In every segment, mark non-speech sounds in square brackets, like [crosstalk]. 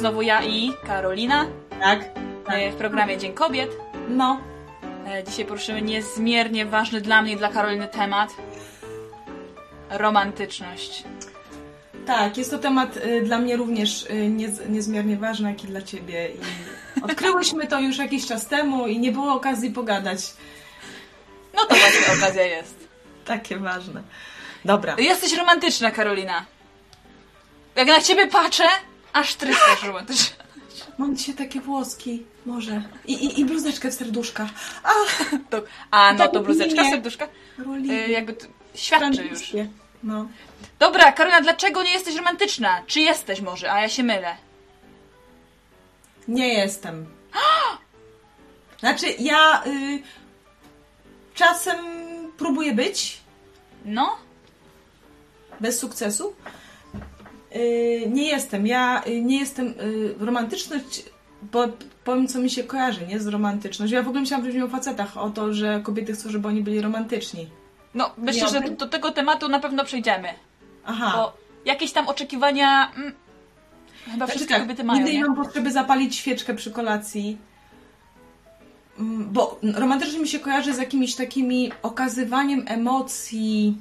znowu ja i Karolina Tak? e, w programie Dzień Kobiet. No. E, Dzisiaj poruszymy niezmiernie ważny dla mnie i dla Karoliny temat. Romantyczność. Tak, jest to temat y, dla mnie również niez, niezmiernie ważny, jak i dla ciebie. I [laughs] odkryłyśmy to już jakiś czas temu i nie było okazji pogadać. No to właśnie okazja jest. [laughs] Takie ważne. Dobra. Jesteś romantyczna, Karolina. Jak na ciebie patrzę, aż tryskasz romantyczna. Mam dzisiaj takie włoski, może. I, i, i bluzeczkę w serduszkach. A, To, a no Tak, to bluzeczka, nie. serduszka. Karolina. E, jakby to świadczy już. No. Dobra, Karolina, dlaczego nie jesteś romantyczna? Czy jesteś może, a ja się mylę? Nie jestem. [gasps] Znaczy, ja y, czasem próbuję być, No? bez sukcesu. Y, nie jestem. Ja y, nie jestem. Y, romantyczność, bo powiem, co mi się kojarzy, nie? Z romantycznością. Ja w ogóle myślałam, mówimy o facetach, o to, że kobiety chcą, żeby oni byli romantyczni. No, myślę, że do, do tego tematu na pewno przejdziemy. Aha. Bo jakieś tam oczekiwania. Mm, chyba Znaczy wszystkie tak, kobiety mają. nigdy nie mam potrzeby zapalić świeczkę przy kolacji. Mm, Bo romantycznie mi się kojarzy z jakimiś takimi okazywaniem emocji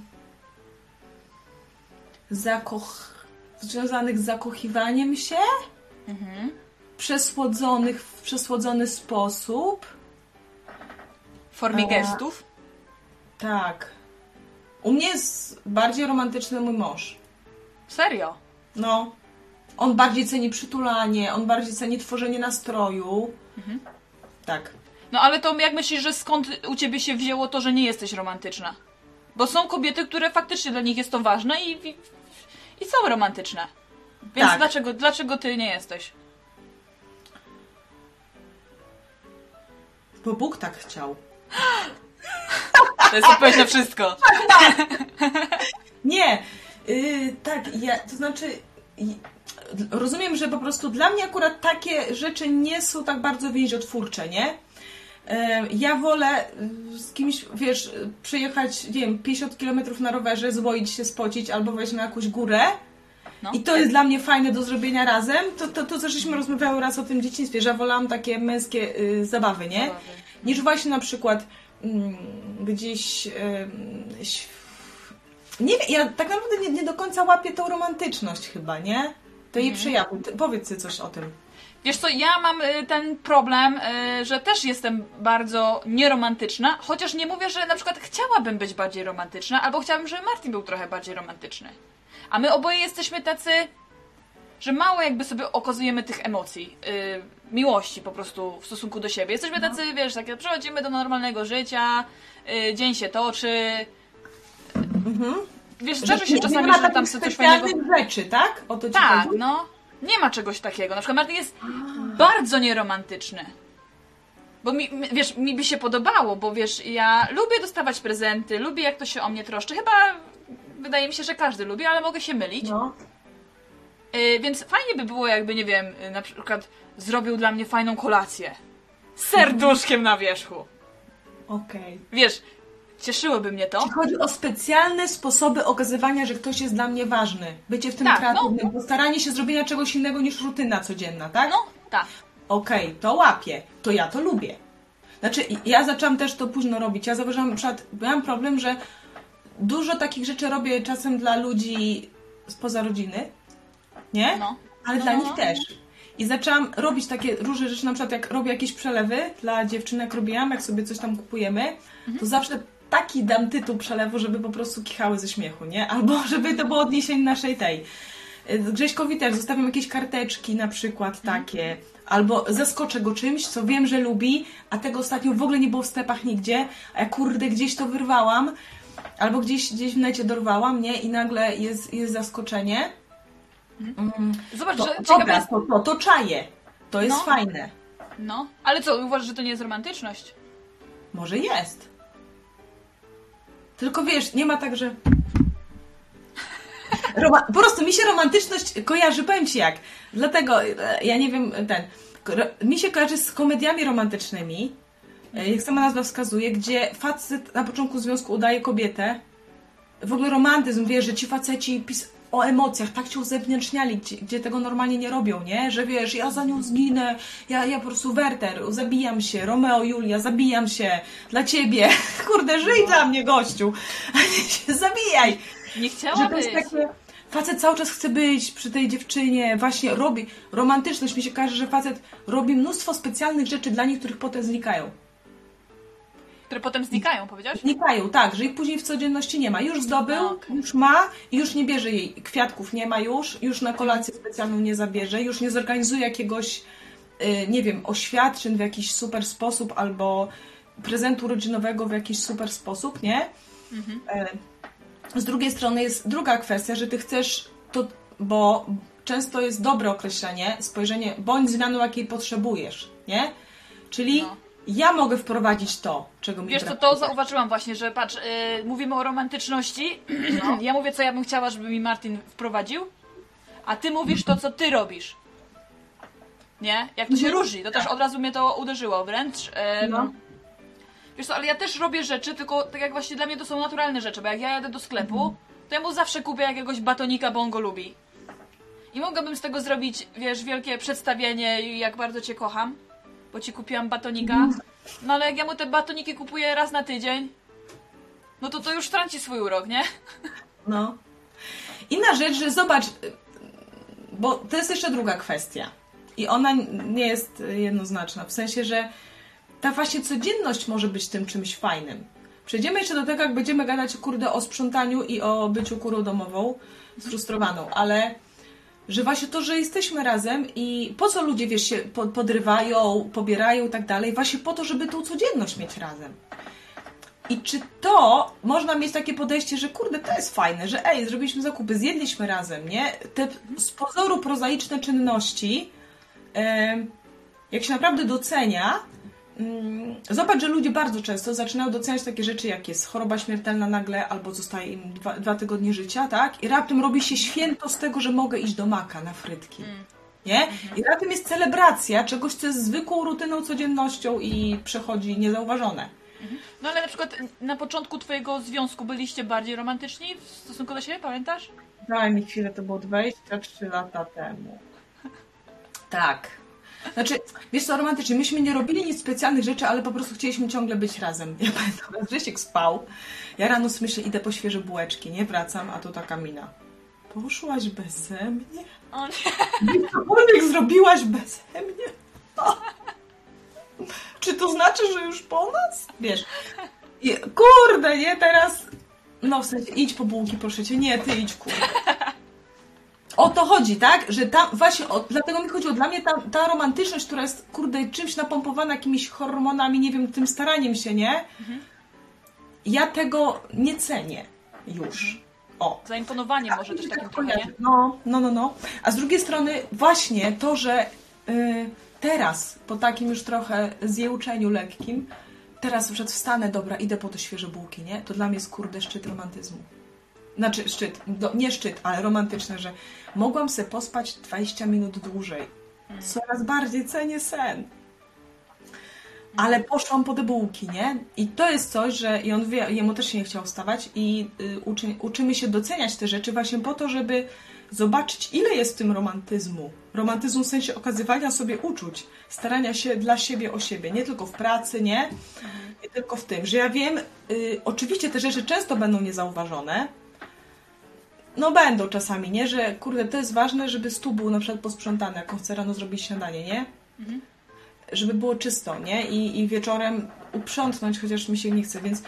zakoch... związanych z zakochiwaniem się, Mhm. przesłodzonych w przesłodzony sposób. W formie A. gestów. Tak. U mnie jest bardziej romantyczny mój mąż. Serio. No. On bardziej ceni przytulanie, on bardziej ceni tworzenie nastroju. Mhm. Tak. No ale to jak myślisz, że skąd u ciebie się wzięło to, że nie jesteś romantyczna? Bo są kobiety, które faktycznie dla nich jest to ważne i, i, są romantyczne. Więc Tak. dlaczego, dlaczego ty nie jesteś? Bo Bóg tak chciał. To jest odpowiedź na wszystko. Nie, yy, tak, ja, to znaczy, rozumiem, że po prostu dla mnie akurat takie rzeczy nie są tak bardzo więziotwórcze, nie? Yy, Ja wolę yy, z kimś, wiesz, przyjechać, nie wiem, 50 km na rowerze, zwoić się, spocić albo wejść na jakąś górę. No. I to jest dla mnie fajne do zrobienia razem. To, to, to co żeśmy rozmawiały raz o tym dzieciństwie, że ja wolałam takie męskie yy, zabawy, nie? Zabawy. niż właśnie na przykład mm, gdzieś. ś- nie wiem, ja tak naprawdę nie, nie do końca łapię tą romantyczność chyba, nie? To jej przejawu. Ty, powiedz coś o tym. Wiesz co, ja mam y, ten problem, y, że też jestem bardzo nieromantyczna, chociaż nie mówię, że na przykład chciałabym być bardziej romantyczna, albo chciałabym, żeby Martin był trochę bardziej romantyczny. A my oboje jesteśmy tacy, że mało jakby sobie okazujemy tych emocji, y, miłości po prostu w stosunku do siebie. Jesteśmy tacy, wiesz, takie przechodzimy do normalnego życia, dzień się toczy. Wiesz, zdarza się czasami, że tam sobie coś fajnego... rzeczy, tak? O to ci Tak, chodzi? no. Nie ma czegoś takiego. Na przykład Martin jest bardzo nieromantyczny. Bo mi, wiesz, mi by się podobało, bo wiesz, ja lubię dostawać prezenty, lubię jak to się o mnie troszczy. Chyba wydaje mi się, że każdy lubi, ale mogę się mylić. No. Y, więc fajnie by było, jakby, nie wiem, y, na przykład zrobił dla mnie fajną kolację. Z serduszkiem na wierzchu. Okej. Wiesz, cieszyłoby mnie to. Czy chodzi o specjalne sposoby okazywania, że ktoś jest dla mnie ważny? Bycie w tym Tak, kreatywnym, postaranie się zrobienia czegoś innego niż rutyna codzienna, tak? No, tak. Okej, to łapię, to ja to lubię. Znaczy, ja zaczęłam też to późno robić. Ja zauważyłam, na przykład, miałam problem, że dużo takich rzeczy robię czasem dla ludzi spoza rodziny, nie? No. Ale No, dla no, nich no. też. I zaczęłam robić takie różne rzeczy, na przykład jak robię jakieś przelewy dla dziewczynek, robiłam, jak sobie coś tam kupujemy, Mhm. to zawsze taki dam tytuł przelewu, żeby po prostu kichały ze śmiechu, nie? Albo [laughs] żeby to było odniesienie naszej tej. Y, Grześkowi też zostawiam jakieś karteczki na przykład Mhm. takie, albo zaskoczę go czymś, co wiem, że lubi, a tego ostatnio w ogóle nie było w sklepach nigdzie, a ja kurde gdzieś to wyrwałam, albo gdzieś, gdzieś w necie dorwałam, nie? I nagle jest, jest zaskoczenie. Mm, Zobacz, to, że ciekawe dobra, jest... to, to, to czaję. To jest No. fajne. No, ale co, uważasz, że to nie jest romantyczność? Może jest. Tylko wiesz, nie ma tak, że. Roma- po prostu mi się romantyczność kojarzy, powiem ci jak. Dlatego, e, ja nie wiem, ten. Mi się kojarzy z komediami romantycznymi, e, jak sama nazwa wskazuje, gdzie facet na początku związku udaje kobietę. W ogóle romantyzm, wiesz, że ci faceci pis- o emocjach, tak cię uzewnętrzniali, gdzie, tego normalnie nie robią, nie? Że wiesz, ja za nią zginę, ja, ja po prostu Werter, zabijam się, Romeo, Julia, zabijam się dla ciebie. [laughs] Kurde, żyj dla mnie, gościu. [laughs] A nie się zabijaj. Nie Że chciała to jest być. takie, facet cały czas chce być przy tej dziewczynie, właśnie robi, romantyczność mi się każe, że facet robi mnóstwo specjalnych rzeczy dla nich, których potem znikają. Które potem znikają, powiedziałeś? Znikają, tak, że ich później w codzienności nie ma. Już zdobył, No, okej. już ma i już nie bierze jej kwiatków, nie ma już, już na kolację specjalną nie zabierze, już nie zorganizuje jakiegoś, y, nie wiem, oświadczyn w jakiś super sposób albo prezentu rodzinowego w jakiś super sposób, nie? E, Z drugiej strony jest druga kwestia, że ty chcesz to, bo często jest dobre określenie, spojrzenie, bądź zmianą, jakiej potrzebujesz, nie? Czyli No. Ja mogę wprowadzić to, czego mi Wiesz co, to zauważyłam właśnie, że patrz, yy, mówimy o romantyczności. No. [clears throat] ja mówię, co ja bym chciała, żeby mi Martin wprowadził, a ty mówisz to, co ty robisz. Nie? Jak to się Mhm. różni. To też od razu mnie to uderzyło wręcz. Em, No. Wiesz co, ale ja też robię rzeczy, tylko tak jak właśnie dla mnie to są naturalne rzeczy, bo jak ja jadę do sklepu, Mhm. to ja mu zawsze kupię jakiegoś batonika, bo on go lubi. I mogłabym z tego zrobić, wiesz, wielkie przedstawienie, jak bardzo cię kocham, bo ci kupiłam batonika. Mhm. No ale jak ja mu te batoniki kupuję raz na tydzień, no to to już traci swój urok, nie? No. Inna rzecz, że zobacz, bo to jest jeszcze druga kwestia. I ona nie jest jednoznaczna. W sensie, że ta właśnie codzienność może być tym czymś fajnym. Przejdziemy jeszcze do tego, jak będziemy gadać kurde o sprzątaniu i o byciu kurą domową, sfrustrowaną, ale że właśnie to, że jesteśmy razem i po co ludzie, wiesz, się po- podrywają, pobierają i tak dalej, właśnie po to, żeby tą codzienność mieć razem. I czy to można mieć takie podejście, że kurde, to jest fajne, że ej, zrobiliśmy zakupy, zjedliśmy razem, nie? Te z pozoru prozaiczne czynności, jak się naprawdę docenia, zobacz, że ludzie bardzo często zaczynają doceniać takie rzeczy, jak jest choroba śmiertelna nagle, albo zostaje im dwa, dwa tygodnie życia, tak? I raptem robi się święto z tego, że mogę iść do maka na frytki. Nie? I raptem jest celebracja czegoś, co jest zwykłą rutyną, codziennością i przechodzi niezauważone. No ale na przykład na początku twojego związku byliście bardziej romantyczni w stosunku do siebie, pamiętasz? Daj mi chwilę, to było 23 lata temu. Tak. Znaczy, wiesz co, romantycznie, myśmy nie robili nic specjalnych rzeczy, ale po prostu chcieliśmy ciągle być razem. Ja [laughs] pamiętam, Grzesiek spał. Ja rano myślę, idę po świeże bułeczki, nie wracam, a tu taka mina. Poszłaś beze mnie? O nie. Cokolwiek zrobiłaś beze mnie? O. Czy to znaczy, że już po nas? Wiesz, kurde, nie, teraz... No w sensie, idź po bułki, proszę cię. Nie, ty idź, kurde. O to chodzi, tak? Że tam właśnie, o, dlatego mi chodziło, dla mnie ta, ta romantyczność, która jest, kurde, czymś napompowana jakimiś hormonami, nie wiem, tym staraniem się, nie? Ja tego nie cenię już. O. Zaimponowanie może też takim trochę, nie? No, no, no, no. A z drugiej strony właśnie to, że y, teraz, po takim już trochę zjełczeniu lekkim, teraz przykład wstanę, dobra, idę po te świeże bułki, nie? To dla mnie jest kurde szczyt romantyzmu. Znaczy szczyt, do, nie szczyt, ale romantyczne, że mogłam se pospać 20 minut dłużej. Coraz bardziej cenię sen. Ale poszłam po te bułki, nie? I to jest coś, że i on wie, jemu też się nie chciał wstawać i y, uczy, uczymy się doceniać te rzeczy właśnie po to, żeby zobaczyć, ile jest w tym romantyzmu. Romantyzmu w sensie okazywania sobie uczuć, starania się dla siebie o siebie, nie tylko w pracy, nie? Nie tylko w tym, że ja wiem, y, oczywiście te rzeczy często będą niezauważone, no będą czasami, nie? Że kurde, to jest ważne, żeby stół był na przykład posprzątany, jak on chce rano zrobić śniadanie, nie? Żeby było czysto, nie? I, I wieczorem uprzątnąć, chociaż mi się nie chce, więc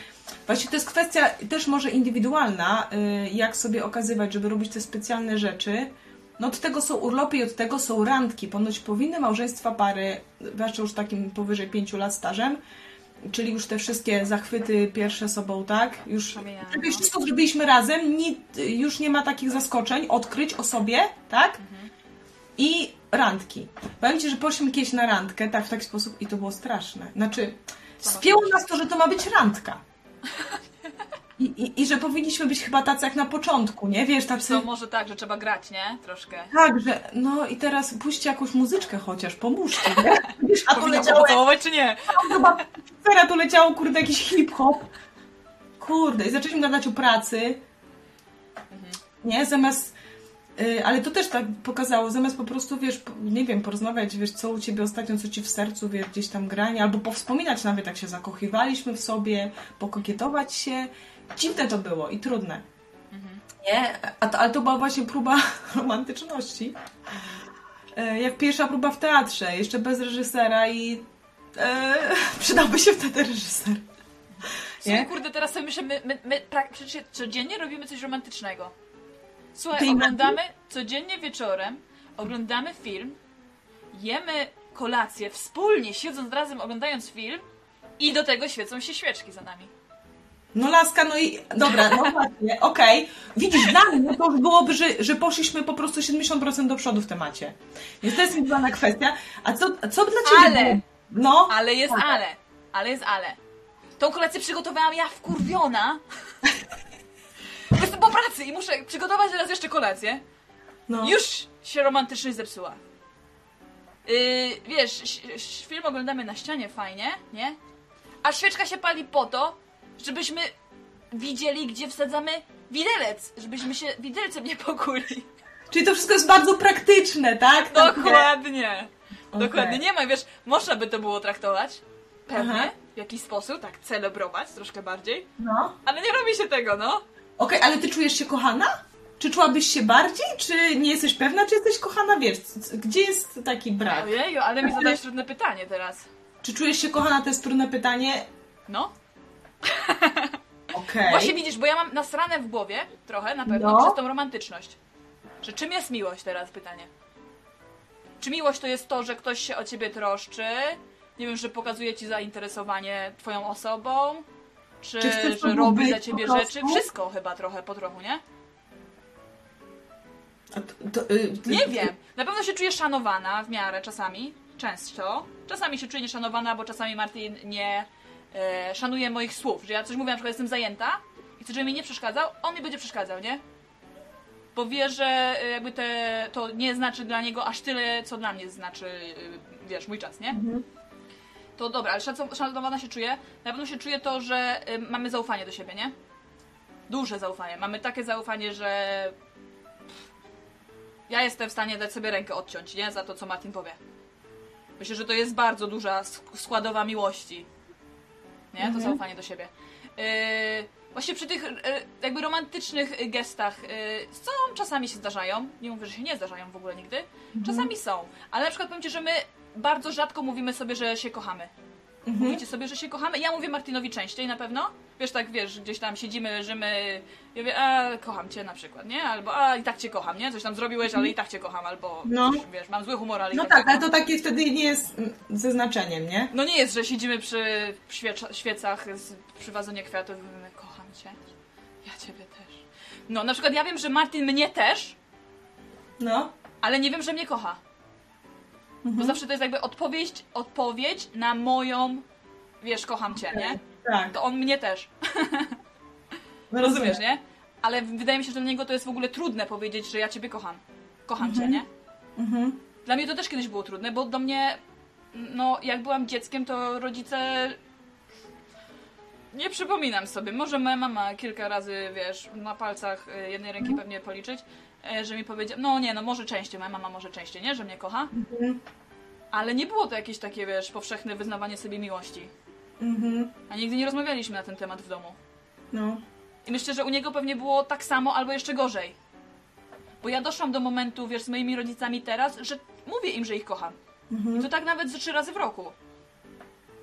właśnie to jest kwestia też może indywidualna, y, jak sobie okazywać, żeby robić te specjalne rzeczy. No od tego są urlopy i od tego są randki. Ponoć powinny małżeństwa pary, zwłaszcza już takim powyżej pięciu lat stażem, czyli już te wszystkie zachwyty pierwsze sobą, tak? Już żeby no. wszystko zrobiliśmy razem, już nie ma takich zaskoczeń, odkryć o sobie, tak? I randki. Powiem Ci, że poszliśmy kiedyś na randkę, tak, w taki sposób i to było straszne. Znaczy, spięło nas to, że to ma być randka. [laughs] I, i, I że powinniśmy być chyba tacy jak na początku, nie? Wiesz, tacy... To może tak, że trzeba grać, nie? Troszkę. Tak, że no i teraz puśćcie jakąś muzyczkę chociaż, pomóżcie, nie? Wiesz, a tu leciało, pocałować czy nie? chyba, teraz tu leciało, kurde, jakiś hip-hop. Kurde, i zaczęliśmy gadać o pracy. Nie, zamiast ale to też tak pokazało, zamiast po prostu, wiesz, nie wiem, porozmawiać, wiesz, co u Ciebie ostatnio, co Ci w sercu, wiesz, gdzieś tam granie, albo powspominać nawet, jak się zakochiwaliśmy w sobie, pokokietować się. Dziwne to było i trudne. Nie, a to, ale to była właśnie próba [laughs] romantyczności. E, Jak pierwsza próba w teatrze, jeszcze bez reżysera i e, [laughs] przydałby się wtedy reżyser. Słuchaj, Nie? kurde, teraz sobie myślę, my, my, my pra- przecież codziennie robimy coś romantycznego. Słuchaj, oglądamy codziennie wieczorem, oglądamy film, jemy kolację wspólnie, siedząc razem, oglądając film i do tego świecą się świeczki za nami. No laska, no i dobra, no właśnie, okej. Widzisz, dla mnie to już byłoby, że, że poszliśmy po prostu 70% do przodu w temacie. Więc to jest indywidualna kwestia. A co, a co dla Ciebie Ale- było? No, Ale jest Tak. ale, ale jest ale. Tą kolację przygotowałam ja wkurwiona. [laughs] Jestem po pracy i muszę przygotować teraz jeszcze kolację. no. Już się romantycznie zepsuła. Yy, wiesz, film oglądamy na ścianie fajnie, nie? A świeczka się pali po to, żebyśmy widzieli, gdzie wsadzamy widelec, żebyśmy się widelcem nie pokuli. Czyli to wszystko jest bardzo praktyczne, tak? Dokładnie. Okej. Dokładnie. Nie ma, wiesz, można by to było traktować, pewnie, Aha. w jakiś sposób, tak celebrować troszkę bardziej, No. ale nie robi się tego, no. Okej, ale ty czujesz się kochana? Czy czułabyś się bardziej, czy nie jesteś pewna, czy jesteś kochana? Wiesz, gdzie jest taki brak? Ojeju, ale mi zadałeś trudne pytanie teraz. Czy czujesz się kochana? To jest trudne pytanie. No. [laughs] Okej. Właśnie widzisz, bo ja mam nasrane w głowie trochę na pewno No. przez tą romantyczność. Że czym jest miłość teraz pytanie? Czy miłość to jest to, że ktoś się o ciebie troszczy? Nie wiem, że pokazuje ci zainteresowanie twoją osobą? Czy, Czy chcesz że robi po ciebie rzeczy? Wszystko chyba trochę po trochu, nie? A to, to, y, ty- Nie wiem. Na pewno się czuję szanowana w miarę czasami. Często. Czasami się czuję nieszanowana, bo czasami Martin nie e, szanuje moich słów. Że ja coś mówię, na przykład jestem zajęta i chcę, żeby mi nie przeszkadzał, on mi będzie przeszkadzał, nie? Bo wie, że e, jakby te, to nie znaczy dla niego aż tyle, co dla mnie znaczy, e, wiesz, mój czas, nie? Mhm. To dobra, ale szac- szanowana się czuję. Na pewno się czuję to, że e, mamy zaufanie do siebie, nie? Duże zaufanie. Mamy takie zaufanie, że ja jestem w stanie dać sobie rękę odciąć, nie? Za to, co Martin powie. Myślę, że to jest bardzo duża sk- składowa miłości. Nie? To Mhm. zaufanie do siebie. Yy, właśnie przy tych yy, jakby romantycznych gestach yy, są, czasami się zdarzają. Nie mówię, że się nie zdarzają w ogóle nigdy. Czasami są. Ale na przykład powiem Ci, że my bardzo rzadko mówimy sobie, że się kochamy. Mhm. Mówicie sobie, że się kochamy. Ja mówię Martinowi częściej na pewno. Wiesz, tak wiesz, gdzieś tam siedzimy, leżymy. Ja mówię, a kocham cię na przykład, nie? Albo a i tak cię kocham, nie? Coś tam zrobiłeś, ale i tak cię kocham, albo No. coś, wiesz, mam zły humor, ale i No tak. tak, ale to takie wtedy nie jest ze znaczeniem, nie? No nie jest, że siedzimy przy świecach, z, przy wazonie kwiatów i mówimy, kocham cię. Ja ciebie też. No, na przykład ja wiem, że Martin mnie też, No. ale nie wiem, że mnie kocha. Bo zawsze to jest jakby odpowiedź, odpowiedź na moją, wiesz, kocham cię, nie? Tak. To on mnie też. No Rozumiesz, nie? Ale wydaje mi się, że dla niego to jest w ogóle trudne powiedzieć, że ja ciebie kocham. Kocham cię, nie? Mhm. Dla mnie to też kiedyś było trudne, bo do mnie, no jak byłam dzieckiem, to rodzice... Nie przypominam sobie, może moja mama kilka razy, wiesz, na palcach y, jednej ręki pewnie policzyć, że mi powiedziała, no nie, no może częściej, moja mama może częściej, nie, że mnie kocha, Mhm. ale nie było to jakieś takie, wiesz, powszechne wyznawanie sobie miłości. Mhm. A nigdy nie rozmawialiśmy na ten temat w domu. No. I myślę, że u niego pewnie było tak samo albo jeszcze gorzej. Bo ja doszłam do momentu, wiesz, z moimi rodzicami teraz, że mówię im, że ich kocham. I to tak nawet ze trzy razy w roku.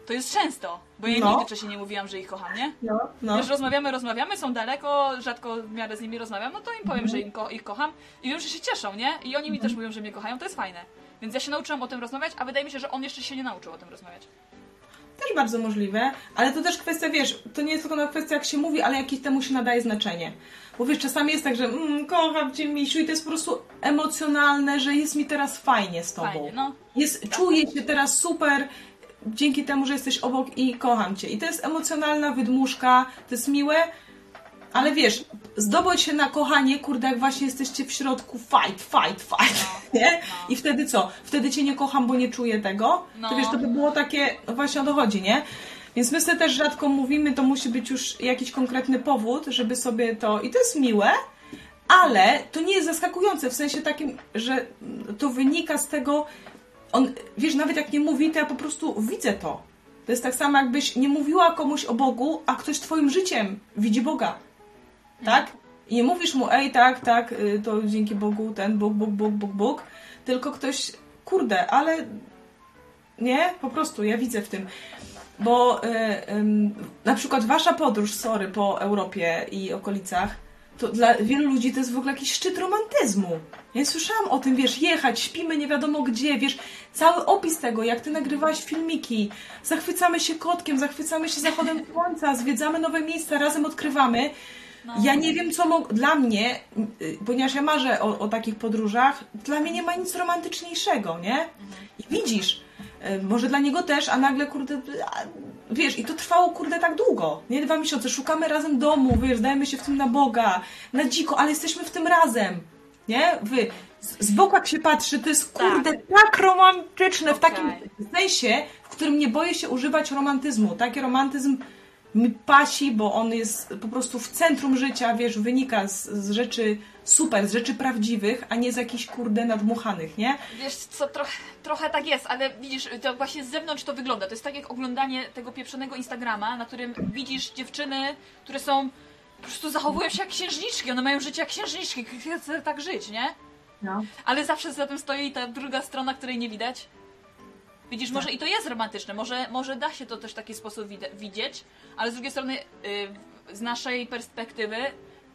To jest często, bo ja No. nigdy wcześniej nie mówiłam, że ich kocham, nie? No. No. Wiesz, rozmawiamy, rozmawiamy, są daleko, rzadko w miarę z nimi rozmawiam, no to im powiem, że im ko- ich kocham i wiem, że się cieszą, nie? I oni mi też mówią, że mnie kochają, to jest fajne. Więc ja się nauczyłam o tym rozmawiać, a wydaje mi się, że on jeszcze się nie nauczył o tym rozmawiać. Też bardzo możliwe, ale to też kwestia, wiesz, to nie jest tylko na kwestia, jak się mówi, ale jakie temu się nadaje znaczenie. Bo wiesz, czasami jest tak, że mm, kocham cię, misiu, i to jest po prostu emocjonalne, że jest mi teraz fajnie z tobą. Fajnie, no. Jest, czuję się teraz super dzięki temu, że jesteś obok i kocham cię. I to jest emocjonalna wydmuszka, to jest miłe, ale wiesz, zdobyć się na kochanie, kurde, jak właśnie jesteście w środku fight, fight, fight, No, [laughs] nie? no. I wtedy co? Wtedy cię nie kocham, bo nie czuję tego? No. To wiesz, to by było takie, właśnie o to chodzi, nie? Więc my sobie też rzadko mówimy, to musi być już jakiś konkretny powód, żeby sobie to... I to jest miłe, ale to nie jest zaskakujące w sensie takim, że to wynika z tego, on, wiesz, nawet jak nie mówi, to ja po prostu widzę to. To jest tak samo, jakbyś nie mówiła komuś o Bogu, a ktoś twoim życiem widzi Boga. Tak? I nie mówisz mu, ej, tak, tak, y, to dzięki Bogu, ten Bóg, Bóg, Bóg, Bóg, Bóg, tylko ktoś, kurde, ale nie, po prostu, ja widzę w tym. Bo y, ym, na przykład wasza podróż, sorry, po Europie i okolicach, to dla wielu ludzi to jest w ogóle jakiś szczyt romantyzmu. Ja słyszałam o tym, wiesz, jechać, śpimy nie wiadomo gdzie, wiesz, cały opis tego, jak ty nagrywałaś filmiki, zachwycamy się kotkiem, zachwycamy się zachodem [laughs] słońca, zwiedzamy nowe miejsca, razem odkrywamy. No. Ja nie wiem, co mo- dla mnie, y, ponieważ ja marzę o, o takich podróżach, dla mnie nie ma nic romantyczniejszego, nie? I widzisz, y, może dla niego też, a nagle, kurde, wiesz, i to trwało, kurde, tak długo, nie? Dwa miesiące, szukamy razem domu, wiesz, dajemy się w tym na Boga, na dziko, ale jesteśmy w tym razem, nie? Wy, z, boku jak się patrzy, to jest, kurde, tak, romantyczne, w takim Okej. sensie, w którym nie boję się używać romantyzmu. Taki romantyzm mi pasi, bo on jest po prostu w centrum życia, wiesz, wynika z, z rzeczy super, z rzeczy prawdziwych, a nie z jakichś kurde nadmuchanych, nie? Wiesz co, trochę, trochę tak jest, ale widzisz, to właśnie z zewnątrz to wygląda. To jest tak jak oglądanie tego pieprzonego Instagrama, na którym widzisz dziewczyny, które są, po prostu zachowują się jak księżniczki, one mają życie jak księżniczki, chcę tak żyć, nie? No. Ale zawsze za tym stoi ta druga strona, której nie widać. Widzisz, może i to jest romantyczne, może, może da się to też w taki sposób widzieć, ale z drugiej strony, y, z naszej perspektywy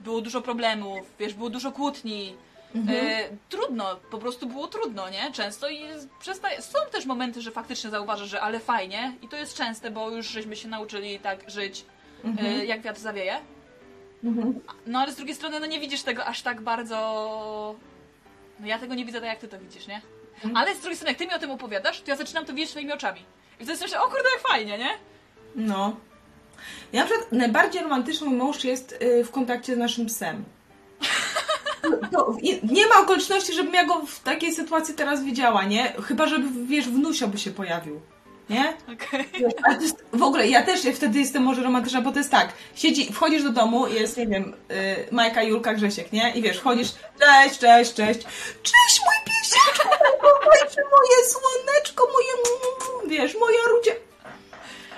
było dużo problemów, wiesz, było dużo kłótni. Y, trudno, po prostu było trudno, nie? Często i przestaje... są też momenty, że faktycznie zauważasz, że ale fajnie i to jest częste, bo już żeśmy się nauczyli tak żyć, y, jak wiatr zawieje. No ale z drugiej strony, no nie widzisz tego aż tak bardzo. No ja tego nie widzę tak, jak ty to widzisz, nie? Ale z drugiej strony, jak ty mi o tym opowiadasz, to ja zaczynam to widzieć swoimi oczami. I wtedy myślę, o kurde, jak fajnie, nie? No. Ja na przykład najbardziej romantyczny mój mąż jest y, w kontakcie z naszym psem. To, nie ma okoliczności, żebym ja go w takiej sytuacji teraz widziała, nie? Chyba, żeby, wiesz, wnusio by się pojawił. Nie? Ale to jest, w ogóle ja też wtedy jestem może romantyczna, bo to jest tak, siedzi, wchodzisz do domu, jest, nie wiem, y, Majka, Julka, Grzesiek, nie? I wiesz, wchodzisz, cześć, cześć, cześć, cześć mój piesieczku, moje słoneczko, moje, mm, wiesz, moja rudzie.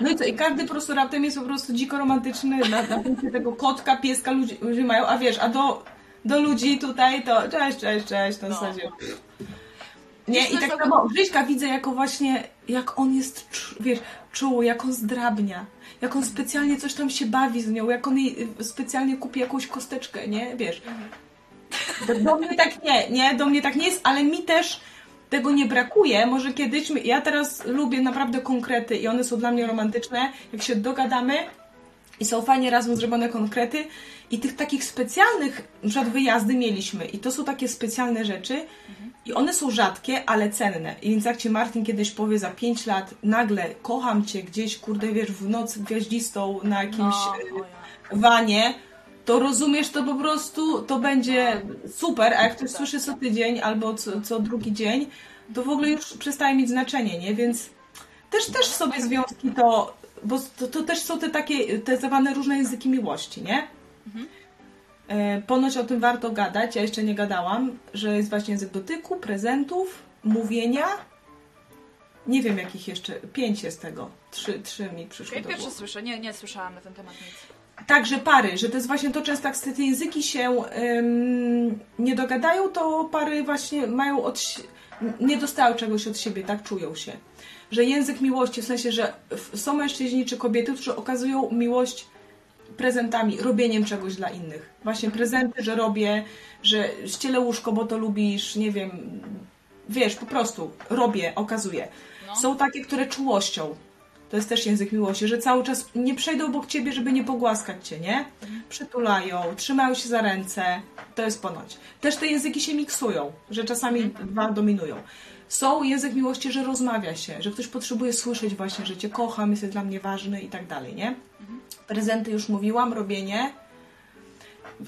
No i co, i każdy po prostu raptem jest po prostu dziko romantyczny na, na punkcie tego kotka, pieska ludzie, ludzie mają, a wiesz, a do, do ludzi tutaj to cześć, cześć, cześć, na No. zasadzie. Nie, Wiesz, i to tak samo Grzyśka widzę jako właśnie, jak on jest, wiesz, czuły, jak on zdrabnia, jak on specjalnie coś tam się bawi z nią, jak on jej y, specjalnie kupi jakąś kosteczkę, nie, wiesz. Do, do mnie tak nie, nie, do mnie tak nie jest, ale mi też tego nie brakuje. Może kiedyś, my- ja teraz lubię naprawdę konkrety i one są dla mnie romantyczne, jak się dogadamy i są fajnie razem zrobione konkrety i tych takich specjalnych, na przykład wyjazdy mieliśmy i to są takie specjalne rzeczy i one są rzadkie, ale cenne. I więc jak Ci Martin kiedyś powie za 5 lat, nagle kocham Cię gdzieś, kurde, wiesz, w noc gwiaździstą na jakimś No, wanie, to rozumiesz, to po prostu to będzie super, a jak ktoś słyszy co tydzień albo co, co drugi dzień, to w ogóle już przestaje mieć znaczenie, nie? Więc też, też sobie związki to, bo to, to też są te takie, te zwane różne języki miłości, nie? E, Ponoć o tym warto gadać, ja jeszcze nie gadałam, że jest właśnie język dotyku, prezentów, mówienia. Nie wiem jakich jeszcze, pięć jest tego. Trzy, trzy mi przyszły Okej, do pierwsze głowy. słyszę, nie, nie słyszałam na ten temat nic. Także pary, że to jest właśnie to często jak te języki się ym, nie dogadają, to pary właśnie mają od, nie dostały czegoś od siebie, tak czują się. Że język miłości, w sensie, że są mężczyźni czy kobiety, którzy okazują miłość prezentami, robieniem czegoś dla innych. Właśnie prezenty, że robię, że ścielę łóżko, bo to lubisz, nie wiem, wiesz, po prostu robię, okazuję. No. Są takie, które czułością. To jest też język miłości, że cały czas nie przejdą obok ciebie, żeby nie pogłaskać cię, nie? Przytulają, trzymają się za ręce. To jest ponoć. Też te języki się miksują, że czasami dwa dominują. Są język miłości, że rozmawia się, że ktoś potrzebuje słyszeć właśnie, że cię kocham, jesteś dla mnie ważny i tak dalej, nie? Prezenty już mówiłam, robienie.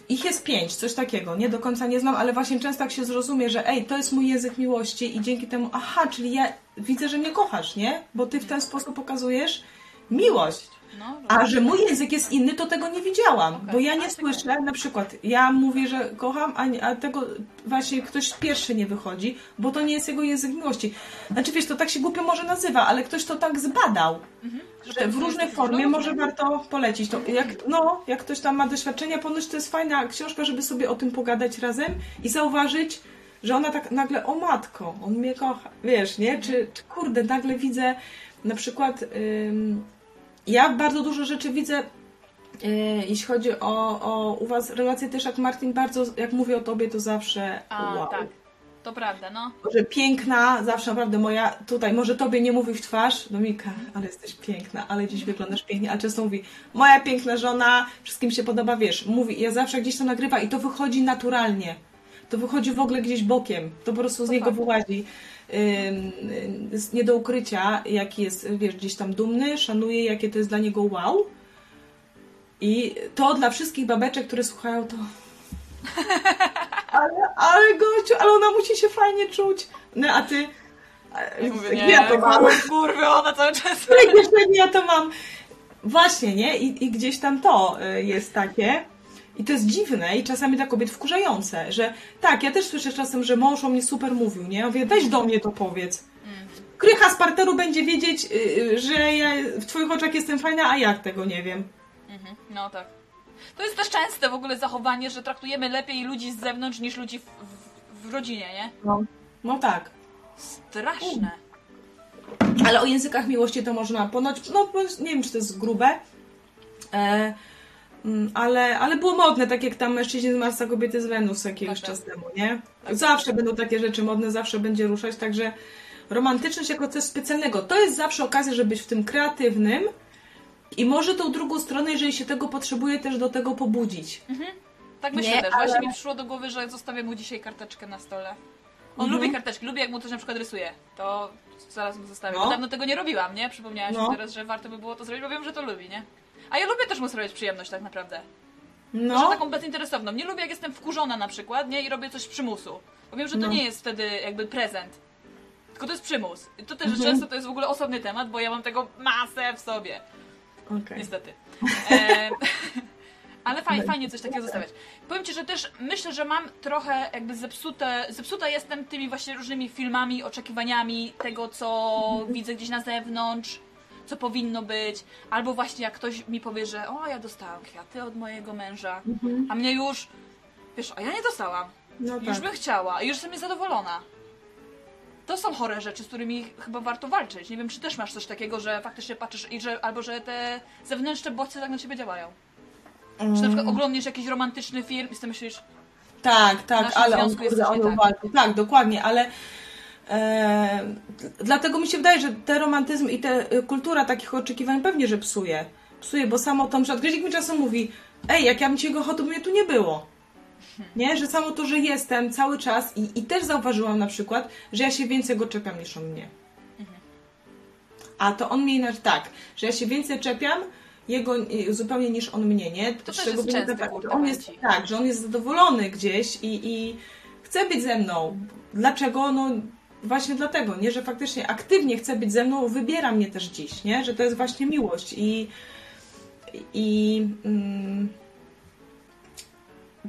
Ich jest pięć, coś takiego. Nie do końca nie znam, ale właśnie często tak się zrozumie, że ej, to jest mój język miłości i dzięki temu, aha, czyli ja widzę, że mnie kochasz, nie? Bo ty w ten sposób pokazujesz miłość. No, A że mój język jest inny, to tego nie widziałam, Okej. bo ja nie słyszę, na przykład, ja mówię, że kocham, a, tego właśnie ktoś pierwszy nie wychodzi, bo to nie jest jego język miłości. Znaczy wiesz, to tak się głupio może nazywa, ale ktoś to tak zbadał, że w różnej formie może warto polecić to. Jak, no, jak ktoś tam ma doświadczenia, ponoć to jest fajna książka, żeby sobie o tym pogadać razem i zauważyć, że ona tak nagle, o matko, on mnie kocha, wiesz, nie? Czy, czy kurde, nagle widzę na przykład... Ym, ja bardzo dużo rzeczy widzę, e, jeśli chodzi o, o u Was relacje też, jak Martin bardzo, jak mówię o Tobie, to zawsze A, wow. tak. To prawda, no. Że piękna, zawsze naprawdę moja, tutaj, może Tobie nie mówi w twarz, Domika, ale jesteś piękna, ale dziś wyglądasz pięknie, ale często mówi, moja piękna żona, wszystkim się podoba, wiesz, mówi, ja zawsze gdzieś to nagrywa i to wychodzi naturalnie. To wychodzi w ogóle gdzieś bokiem, to po prostu z To niego fakt. wyłazi. Jest nie do ukrycia, jaki jest, wiesz, gdzieś tam dumny, szanuje, jakie to jest dla niego wow. I to dla wszystkich babeczek, które słuchają, to. Ale, ale gościu, ale ona musi się fajnie czuć. No a ty. Ja mówię, nie, ja to mam? kur- kurwy, ona cały czas... Jak jeszcze nie ja to mam. Właśnie, nie? I, I gdzieś tam to y, jest takie. I to jest dziwne i czasami dla kobiet wkurzające, że tak, ja też słyszę czasem, że mąż o mnie super mówił, nie? Ja mówię, weź do mnie to powiedz. Krycha z parteru będzie wiedzieć, y, y, że ja w twoich oczach jestem fajna, a jak tego nie wiem. Mhm, no tak. To jest też częste w ogóle zachowanie, że traktujemy lepiej ludzi z zewnątrz niż ludzi w, w, w rodzinie, nie? No. No tak. Straszne. Ale o językach miłości to można ponoć, no nie wiem, czy to jest grube, e, mm, ale, ale było modne, tak jak tam mężczyźni z Marsa, kobiety z Wenus jakiegoś Tak, tak. czas temu, nie? Zawsze będą takie rzeczy modne, zawsze będzie ruszać, także romantyczność jako coś specjalnego. To jest zawsze okazja, żeby być w tym kreatywnym i może tą drugą stronę, jeżeli się tego potrzebuje, też do tego pobudzić. Tak myślę Nie, też. ale- Właśnie mi przyszło do głowy, że zostawię mu dzisiaj karteczkę na stole. On Mhm. lubi karteczki, lubi jak mu coś na przykład rysuje. To zaraz mu zostawię. No. Dawno tego nie robiłam, nie? Przypomniałaś No. mi teraz, że warto by było to zrobić, bo wiem, że to lubi, nie? A ja lubię też mu sprawiać przyjemność tak naprawdę. No, taką bezinteresowną. Nie lubię jak jestem wkurzona na przykład, nie? I robię coś z przymusu. Bo wiem, że to No. nie jest wtedy jakby prezent. Tylko to jest przymus. I to też Mhm. często to jest w ogóle osobny temat, bo ja mam tego masę w sobie. okej. Niestety. Em, [laughs] ale fajnie, fajnie coś takiego zostawiać. Powiem Ci, że też myślę, że mam trochę jakby zepsute, zepsuta jestem tymi właśnie różnymi filmami, oczekiwaniami tego, co widzę gdzieś na zewnątrz, co powinno być. Albo właśnie jak ktoś mi powie, że o, ja dostałam kwiaty od mojego męża, a mnie już, wiesz, a ja nie dostałam. No Już tak. bym chciała i już jestem niezadowolona. To są chore rzeczy, z którymi chyba warto walczyć. Nie wiem, czy też masz coś takiego, że faktycznie patrzysz i że, albo że te zewnętrzne bodźce tak na ciebie działają. Czy na przykład Mm. oglądasz jakiś romantyczny film i sobie myślisz, Tak, tak, ale on, kurde, on tak. walczy. Tak, dokładnie, ale dlatego mi się wydaje, że ten romantyzm i ta e, kultura takich oczekiwań pewnie, że psuje. Psuje, bo samo to, przykład Grzik mi czasem mówi, ej, jak ja bym kochał, to by mnie tu nie było. Nie, że samo to, że jestem cały czas i, i też zauważyłam na przykład, że ja się więcej go czepiam niż on mnie. A to on mnie inaczej tak, że ja się więcej czepiam jego y, zupełnie niż on mnie, nie? To też jest częste, tak, że on jest ci. tak, że on jest zadowolony gdzieś i, i chce być ze mną. Dlaczego? No właśnie dlatego, nie, że faktycznie aktywnie chce być ze mną, wybiera mnie też dziś, nie? Że to jest właśnie miłość i i mm,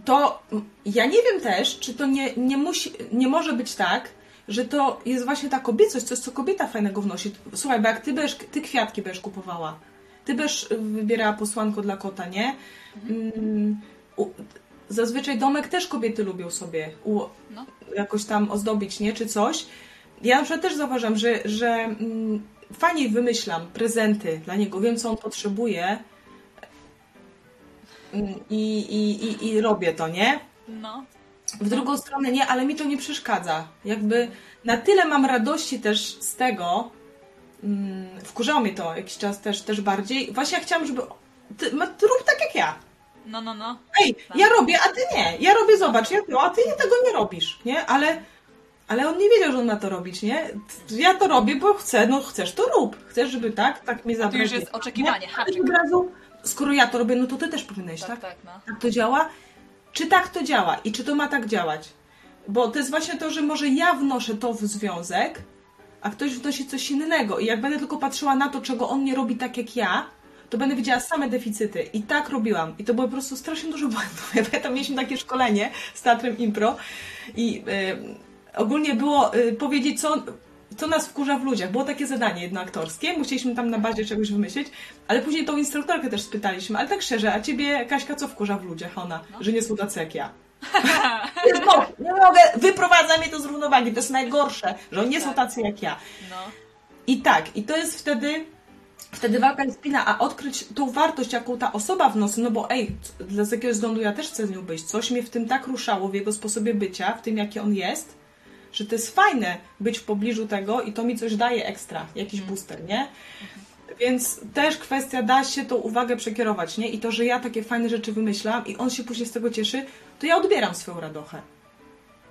to ja nie wiem też, czy to nie, nie musi, nie może być tak, że to jest właśnie ta kobiecość, coś, co kobieta fajnego wnosi. Słuchaj, bo jak ty, będziesz, ty kwiatki będziesz kupowała, ty będziesz wybierała posłanko dla kota, nie? Mm, u, zazwyczaj domek też kobiety lubią sobie u, no, jakoś tam ozdobić, nie? Czy coś. Ja na przykład też zauważam, że, że mm, fajniej wymyślam prezenty dla niego, wiem co on potrzebuje mm, i, i, i, i robię to, nie? no, W drugą stronę nie, ale mi to nie przeszkadza. Jakby na tyle mam radości też z tego, mm, wkurzało mnie to jakiś czas też, też bardziej. Właśnie ja chciałam, żeby ty, rób tak jak ja. No, no, no. Ej, ja robię, a ty nie. Ja robię, zobacz, ja to, a ty tego nie robisz, nie? Ale, ale on nie wiedział, że on ma to robić, nie? Ja to robię, bo chcę, no chcesz, to rób. Chcesz, żeby tak, tak mnie Tu zabrać. już jest oczekiwanie, Nie? haczyk. Od razu, skoro ja to robię, no to ty też powinieneś, Tak, tak? tak, no. Tak to działa? Czy tak to działa i czy to ma tak działać? Bo to jest właśnie to, że może ja wnoszę to w związek, a ktoś wnosi coś innego. I jak będę tylko patrzyła na to, czego on nie robi tak jak ja, to będę widziała same deficyty. I tak robiłam. I to było po prostu strasznie dużo błędów. [laughs] Ja pamiętam, mieliśmy takie szkolenie z Teatrem Impro i y, ogólnie było y, powiedzieć, co, co nas wkurza w ludziach. Było takie zadanie jednoaktorskie, musieliśmy tam na bazie czegoś wymyślić, ale później tą instruktorkę też spytaliśmy, ale tak szczerze, a ciebie, Kaśka, co wkurza w ludziach? Ona, że nie są tacy jak ja. [laughs] Nie mogę, wyprowadza mnie to z równowagi, to jest najgorsze, że oni nie są tacy jak ja. No. I tak, i to jest wtedy, wtedy walka jest spina, a odkryć tą wartość, jaką ta osoba wnosi, no bo ej, dla z jakiegoś względu ja też chcę z nią być, coś mnie w tym tak ruszało, w jego sposobie bycia, w tym jaki on jest, że to jest fajne być w pobliżu tego i to mi coś daje ekstra, jakiś booster, nie? Więc też kwestia da się tą uwagę przekierować, nie? I to, że ja takie fajne rzeczy wymyślam i on się później z tego cieszy, to ja odbieram swoją radochę.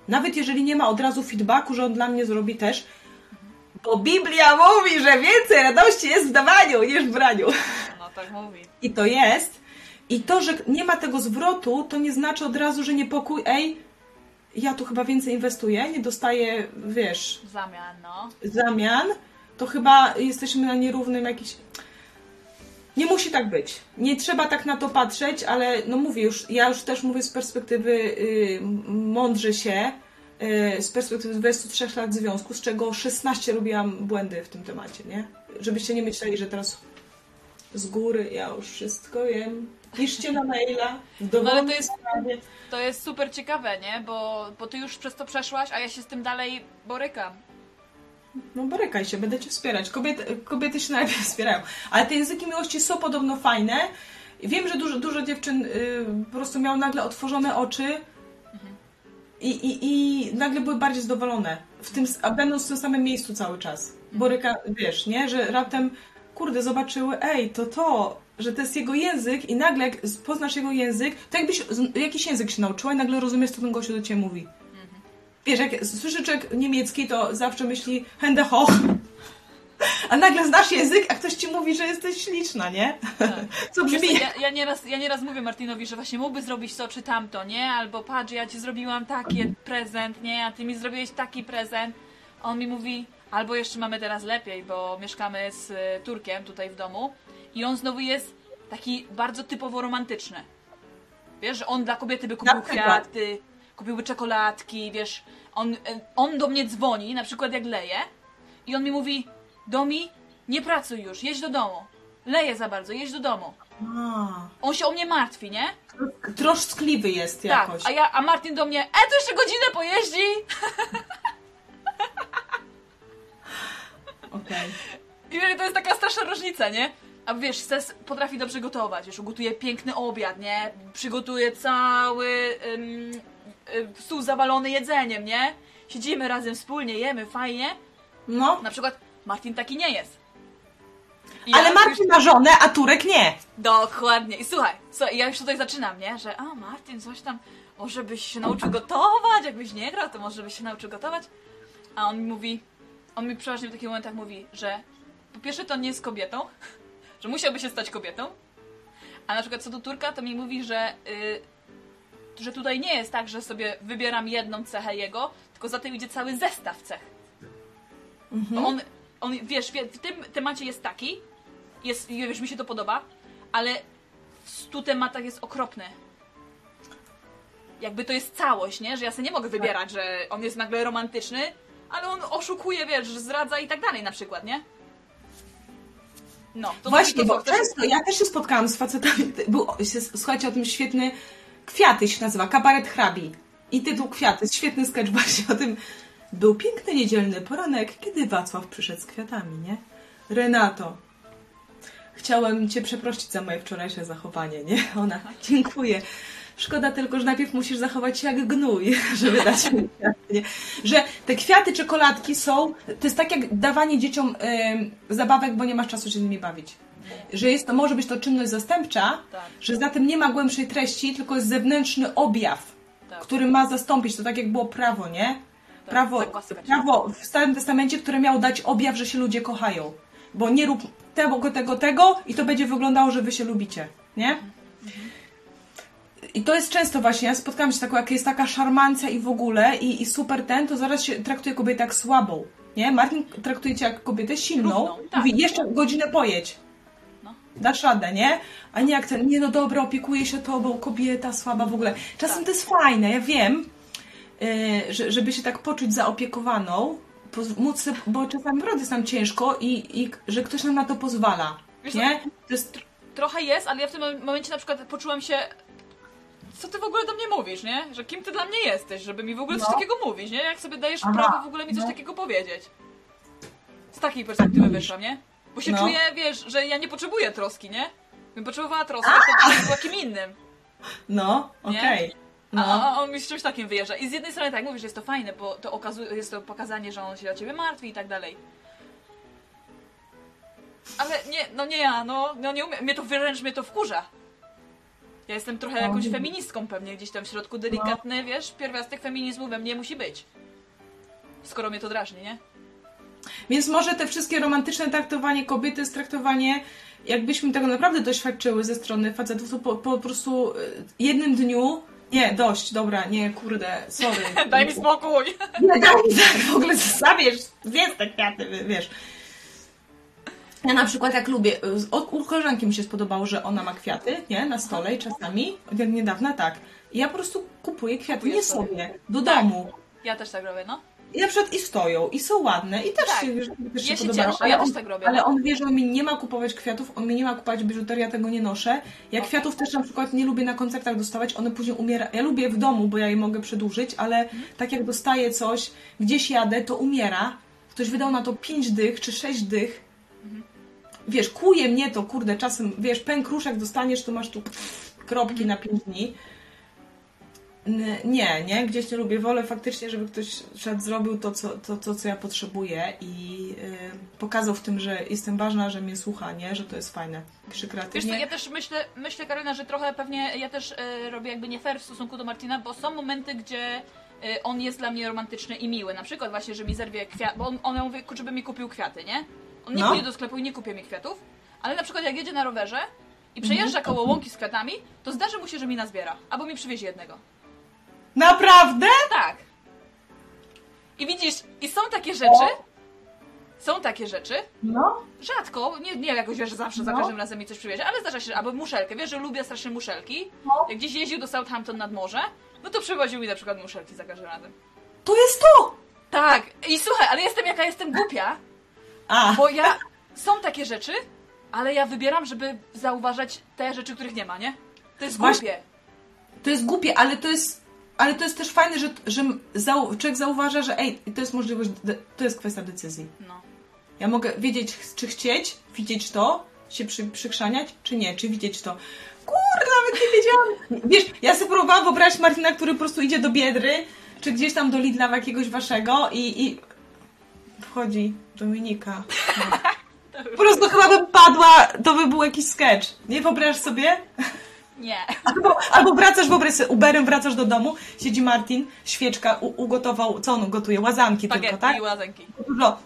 Nawet jeżeli nie ma od razu feedbacku, że on dla mnie zrobi też, bo Biblia mówi, że więcej radości jest w dawaniu niż w braniu. No tak mówi. I to jest. I to, że nie ma tego zwrotu, to nie znaczy od razu, że niepokój, ej, ja tu chyba więcej inwestuję, nie dostaję, wiesz, zamian, no. zamian, to chyba jesteśmy na nierównym jakiś. Nie musi tak być. Nie trzeba tak na to patrzeć, ale no mówię już, ja już też mówię z perspektywy y, mądrze się, z perspektywy 23 lat związku, z czego 16 robiłam błędy w tym temacie, nie? Żebyście nie myśleli, że teraz z góry ja już wszystko wiem. Piszcie na maila, w No ale to jest- sprawie. To jest super ciekawe, nie? Bo, bo ty już przez to przeszłaś, a ja się z tym dalej borykam. No borykaj się, będę cię wspierać. Kobiety, kobiety się najlepiej [laughs] wspierają. Ale te języki miłości są podobno fajne. Wiem, że dużo, dużo dziewczyn y, po prostu miało nagle otworzone oczy i, i, i nagle były bardziej zadowolone. W tym, a będąc w tym samym miejscu cały czas. Boryka, wiesz, nie? Że raptem, kurde, zobaczyły, ej, to to, że to jest jego język i nagle jak poznasz jego język, to jakbyś jakiś język się nauczyła i nagle rozumiesz, co ten gościu do ciebie mówi. Wiesz, jak słyszy człowiek niemiecki, to zawsze myśli Hände hoch. A nagle znasz język, a ktoś ci mówi, że jesteś śliczna, nie? [laughs] Co Wiesz co, brzmi ja, ja, nieraz, ja nieraz mówię Martinowi, że właśnie mógłby zrobić to czy tamto, nie? Albo patrz, ja ci zrobiłam taki prezent, nie? A ty mi zrobiłeś taki prezent. A on mi mówi, albo jeszcze mamy teraz lepiej, bo mieszkamy z y, Turkiem tutaj w domu i on znowu jest taki bardzo typowo romantyczny. Wiesz, że on dla kobiety by kupił kwiaty, kupiłby czekoladki, wiesz, on, y, on do mnie dzwoni, na przykład jak leje i on mi mówi, Domi, nie pracuj już, jedź do domu. Leje za bardzo, jedź do domu. A, On się o mnie martwi, nie? troszczkliwy jest jakoś. Tak, a, ja, a Martin do mnie, e, to jeszcze godzinę pojeździ! [laughs] Okej. I wiesz, to jest taka straszna różnica, nie? A wiesz, Stes potrafi dobrze gotować, wiesz, ugotuje piękny obiad, nie? Przygotuje cały ym, stół zawalony jedzeniem, nie? Siedzimy razem wspólnie, jemy, fajnie. No, Na przykład Martin taki nie jest. I ale ja Marcin ma żonę, a Turek nie. Dokładnie. I słuchaj, słuchaj, ja już tutaj zaczynam, nie? Że a Martin, coś tam, może byś się nauczył gotować, jakbyś nie grał, to może byś się nauczył gotować. A on mi mówi, on mi przeważnie w takich momentach mówi, że po pierwsze to nie jest kobietą, [laughs] że musiałby się stać kobietą, a na przykład co do Turka, to mi mówi, że, y, że tutaj nie jest tak, że sobie wybieram jedną cechę jego, tylko za tym idzie cały zestaw cech. Bo on, on, wiesz, wie- w tym temacie jest taki, jest, wiesz, mi się to podoba, ale w stu tematach jest okropny. Jakby to jest całość, nie? Że ja sobie nie mogę wybierać, że on jest nagle romantyczny, ale on oszukuje, wiesz, zdradza i tak dalej na przykład, nie? No, to Właśnie, to, bo często ja też się spotkałam z facetami. Był, słuchajcie o tym świetny Kwiaty się nazywa, kabaret hrabi. I tytuł Kwiaty, świetny sketch właśnie o tym. Był piękny niedzielny poranek, kiedy Wacław przyszedł z kwiatami, nie? Renato, chciałem cię przeprosić za moje wczorajsze zachowanie, nie? [laughs] Ona, dziękuję. Szkoda tylko, że najpierw musisz zachować się jak gnój, [laughs] żeby dać mi kwiaty, nie? Że te kwiaty, czekoladki są, to jest tak jak dawanie dzieciom em, zabawek, bo nie masz czasu się z nimi bawić. Że jest to, może być to czynność zastępcza, Tak. że za tym nie ma głębszej treści, tylko jest zewnętrzny objaw, Tak. który ma zastąpić. To tak jak było prawo, nie? Prawo, prawo w Starym Testamencie, które miało dać objaw, że się ludzie kochają. Bo nie rób tego, tego, tego i to będzie wyglądało, że wy się lubicie, nie? I to jest często właśnie, ja spotkałam się z taką, jak jest taka szarmancja i w ogóle i, i super ten, to zaraz się traktuje kobietę jak słabą, nie? Martin traktuje cię jak kobietę silną, Równą, tak. mówi jeszcze godzinę pojedź. No. dasz radę, nie? A nie jak ten, nie no dobra, opiekuje się tobą, kobieta słaba w ogóle. Czasem Tak. to jest fajne, ja wiem, żeby się tak poczuć zaopiekowaną, móc, bo czasami naprawdę jest nam ciężko i, i że ktoś nam na to pozwala, Wiesz nie? To jest, Trochę jest, ale ja w tym momencie na przykład poczułam się. Co ty w ogóle do mnie mówisz, nie? Że kim ty dla mnie jesteś, żeby mi w ogóle coś No. takiego mówić, nie? Jak sobie dajesz Aha, prawo w ogóle mi coś no. takiego powiedzieć. Z takiej perspektywy wyszłam, nie? Bo się No. czuję, wiesz, że ja nie potrzebuję troski, nie? Gdybym potrzebowała troski, to bym była kim innym. no, okej. A, No. a on mi z czymś takim wyjeżdża. I z jednej strony tak mówisz, że jest to fajne, bo to okazuje, jest to pokazanie, że on się o ciebie martwi i tak dalej. Ale nie, no nie ja, no, no nie umiem, mnie to wręcz mnie to wkurza. Ja jestem trochę No, jakąś feministką pewnie, gdzieś tam w środku delikatny, wiesz, pierwiastek feminizmu we mnie musi być. Skoro mnie to drażni, nie? Więc może te wszystkie romantyczne traktowanie kobiety jest traktowanie, jakbyśmy tego naprawdę doświadczyły ze strony facetów, to po, po prostu y, jednym dniu, nie, dość, dobra, nie, kurde, sorry. [laughs] Daj mi spokój! [laughs] Nie, daj mi tak, w ogóle zabierz, zjedz te kwiaty, wiesz. Ja na przykład jak lubię, od, u koleżanki mi się spodobało, że ona ma kwiaty, nie, na stole i czasami, jak niedawna tak. I ja po prostu kupuję kwiaty, nie sobie. do domu. Ja też tak robię, no. I na przykład i stoją, i są ładne, i też Tak. się, wiesz, też Ja się się podobają. ale ja też on, tak robię. ale on wie, że on mi nie ma kupować kwiatów, on mi nie ma kupować biżuterii, ja tego nie noszę. Ja No. kwiatów też na przykład nie lubię na koncertach dostawać, one później umiera. Ja lubię w domu, bo ja je mogę przedłużyć, ale Mhm. tak jak dostaję coś, gdzieś jadę, to umiera. Ktoś wydał na to 5 dych czy 6 dych. Mhm. Wiesz, kuje mnie to, kurde, czasem, wiesz, pękruszek dostaniesz, to masz tu kropki na 5 dni. Nie, nie, gdzieś nie lubię. Wolę faktycznie, żeby ktoś szedł, zrobił to, co, to, to, co ja potrzebuję i y, pokazał w tym, że jestem ważna, że mnie słucha, nie? Że to jest fajne. Przy Wiesz co, ja też myślę, myślę Karolina, że trochę pewnie ja też e, robię jakby nie fair w stosunku do Martina, bo są momenty, gdzie e, on jest dla mnie romantyczny i miły. Na przykład właśnie, że mi zerwie kwiat, bo on, on ja mówię, żeby mi kupił kwiaty, nie? On nie No. pójdzie do sklepu i nie kupi mi kwiatów, ale na przykład jak jedzie na rowerze i Mhm. przejeżdża koło łąki z kwiatami, to zdarzy mu się, że mi nazbiera. Albo mi przywiezie jednego. Naprawdę? Tak. I widzisz, i są takie rzeczy, są takie rzeczy, No. Rzadko, nie, nie jakoś wiesz, że zawsze za No. każdym razem mi coś przywiezie, ale zdarza się, albo muszelkę, wiesz, że lubię strasznie muszelki. No. Jak gdzieś jeździł do Southampton nad morze, no to przywoził mi na przykład muszelki za każdym razem. To jest to! Tak, i słuchaj, ale jestem jaka jestem głupia, A, bo ja, są takie rzeczy, ale ja wybieram, żeby zauważać te rzeczy, których nie ma, nie? To jest głupie. to jest głupie, ale to jest, ale to jest też fajne, że, że zau, człowiek zauważa, że ej, to jest możliwość, to jest kwestia decyzji. No. Ja mogę wiedzieć, czy chcieć, widzieć to, się przy, przykrzaniać, czy nie, czy widzieć to. Kurde, nawet nie wiedziałam. Wiesz, ja sobie próbowałam wyobrazić Martina, który po prostu idzie do Biedry, czy gdzieś tam do Lidla jakiegoś waszego i, i wchodzi Dominika. [laughs] No. Po prostu chyba bym padła, to by był jakiś sketch. Nie wyobrażasz sobie? Nie. Albo, albo wracasz, wyobraź sobie, Uberem wracasz do domu, siedzi Martin, świeczka, u, ugotował, co on gotuje? Łazanki Spaghetti tylko, tak? i łazenki. dużo.